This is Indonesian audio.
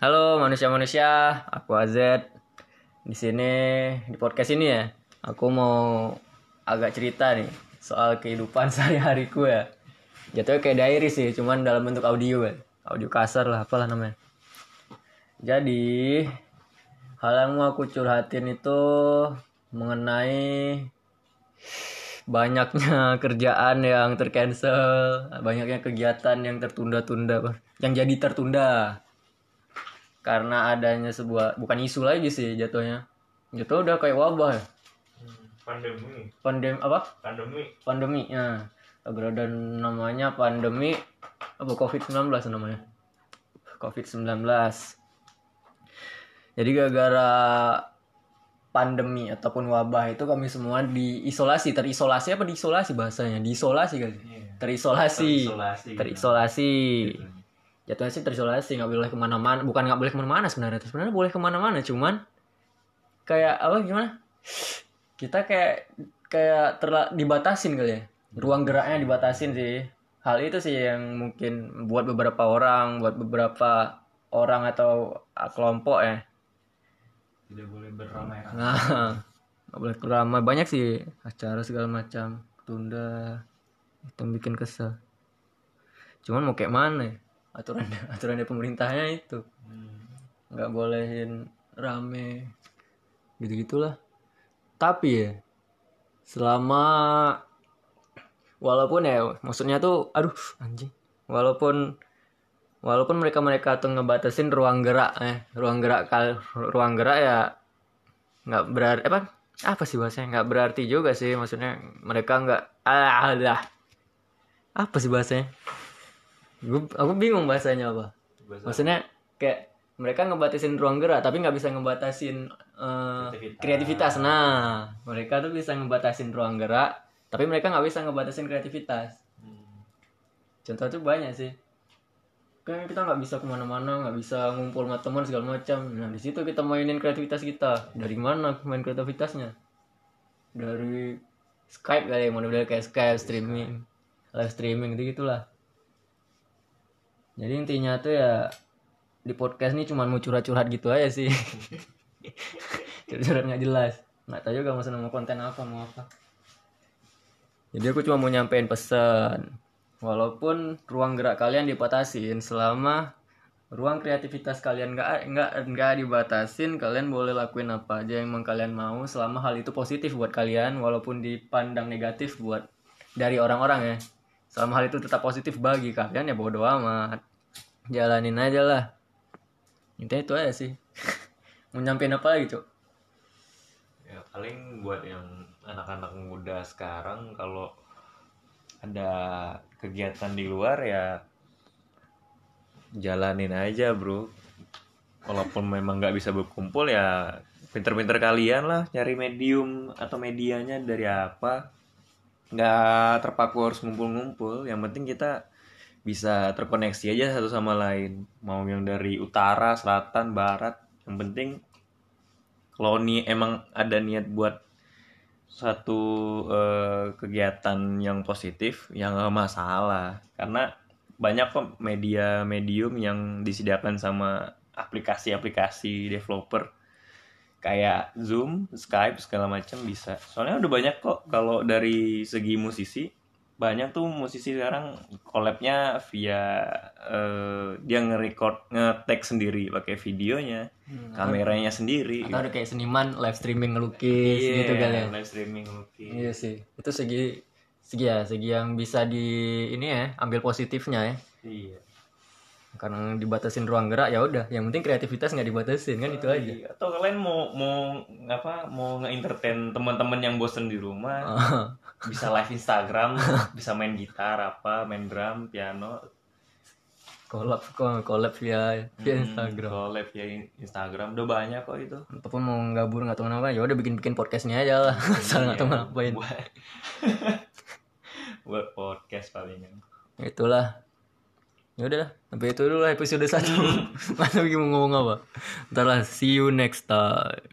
Halo manusia-manusia, aku Azet. Di sini di podcast ini ya, aku mau agak cerita nih soal kehidupan sehari-hariku ya. Jatuhnya kayak diary sih, cuman dalam bentuk audio kan. Audio kasar lah, apalah namanya. Jadi, hal yang mau aku curhatin itu mengenai banyaknya kerjaan yang tercancel, banyaknya kegiatan yang tertunda-tunda, yang jadi tertunda karena adanya sebuah bukan isu lagi sih jatuhnya. Jatuh udah kayak wabah ya. pandemi Pandemi apa? pandemi Pandemi ya. Ada namanya pandemi apa Covid-19 namanya. Covid-19. Jadi gara-gara pandemi ataupun wabah itu kami semua diisolasi, terisolasi apa diisolasi bahasanya? Diisolasi kali. Terisolasi. Terisolasi. Terisolasi. Jatuhnya sih terisolasi, nggak boleh ke mana-mana. Bukan nggak boleh ke mana-mana sebenarnya. Sebenarnya boleh ke mana-mana, cuman kayak apa gimana? Kita kayak kayak terla dibatasin kali ya. Ruang geraknya dibatasin sih. Hal itu sih yang mungkin buat beberapa orang, buat beberapa orang atau ah, kelompok ya. tidak boleh beramai-ramai Nah, nggak boleh ramai banyak sih acara segala macam tunda itu bikin kesel. Cuman mau kayak mana ya? Aturan aturan dari pemerintahnya itu. Hmm. nggak bolehin rame gitu gitulah. Tapi ya selama walaupun ya maksudnya tuh aduh anjing. Walaupun walaupun mereka mereka tuh ngebatasin ruang gerak eh ruang gerak kal ruang gerak ya nggak berarti apa apa sih bahasanya? Nggak berarti juga sih maksudnya mereka nggak ah lah apa sih bahasanya Gua- aku bingung bahasanya apa. Bahasa maksudnya kayak mereka ngebatasin ruang gerak tapi nggak bisa ngebatasin eh, Kreativitas. kreativitas. Nah mereka tuh bisa ngebatasin ruang gerak tapi mereka nggak bisa ngebatasin kreativitas. Hmm. contoh tuh banyak sih. Kan kita nggak bisa ke mana-mana nggak bisa ngumpul sama teman segala macam. Nah di situ kita mainin kreativitas kita. Dari mana main kreativitasnya? Dari Skype kali ya model kayak Skype streaming. Live streaming gitu gitulah jadi intinya tuh ya di podcast ini cuma mau curhat-curhat gitu aja sih. Curhat-curhat nggak jelas. Nggak tahu juga maksudnya mau konten apa mau apa. Jadi aku cuma mau nyampein pesan. Walaupun ruang gerak kalian dibatasin selama ruang kreativitas kalian nggak nggak nggak dibatasin kalian boleh lakuin apa aja yang emang kalian mau selama hal itu positif buat kalian walaupun dipandang negatif buat dari orang-orang ya. Selama hal itu tetap positif bagi kalian ya bodo amat jalanin aja lah. Intinya itu aja sih. Mau nyampein apa lagi cok ya paling buat yang anak-anak muda sekarang kalau ada kegiatan di luar ya jalanin aja bro. Walaupun memang nggak bisa berkumpul ya pinter-pinter kalian lah nyari medium atau medianya dari apa. Nggak terpaku harus ngumpul-ngumpul. Yang penting kita bisa terkoneksi aja satu sama lain. Mau yang dari utara selatan barat yang penting kalau nih emang ada niat buat satu eh, kegiatan yang positif yang nggak masalah. Karena banyak kok media medium yang disediakan sama aplikasi-aplikasi developer. Kayak Zoom, Skype segala macam bisa. Soalnya udah banyak kok kalau dari segi musisi banyak tuh musisi sekarang collabnya via eh, dia nge-record nge-tag sendiri pakai videonya, kameranya sendiri. atau ada kayak seniman live streaming ngelukis Iya, gitu kali ya live streaming lukis. Iya sih, itu segi segi ya, segi yang bisa di ini ya, ambil positifnya ya. Iya. Karena dibatasin ruang gerak ya udah, yang penting kreativitas nggak dibatasin kan itu aja. Iya. Atau kalian mau mau apa mau nge-entertain teman-teman yang bosen di rumah, bisa live Instagram, bisa main gitar apa, main drum, piano, Collab kok collab via via Hmm, Instagram. collab ya Instagram udah banyak kok itu. Ataupun mau gabur nggak tahu kenapa, ya udah bikin-bikin podcastnya aja lah. Asal nggak tahu Iya, ngapain. Buat, buat podcast palingan. Itulah. Ya udah, sampai itu dulu lah episode 1. Masa mau ngomong apa? Ntar lah, see you next time.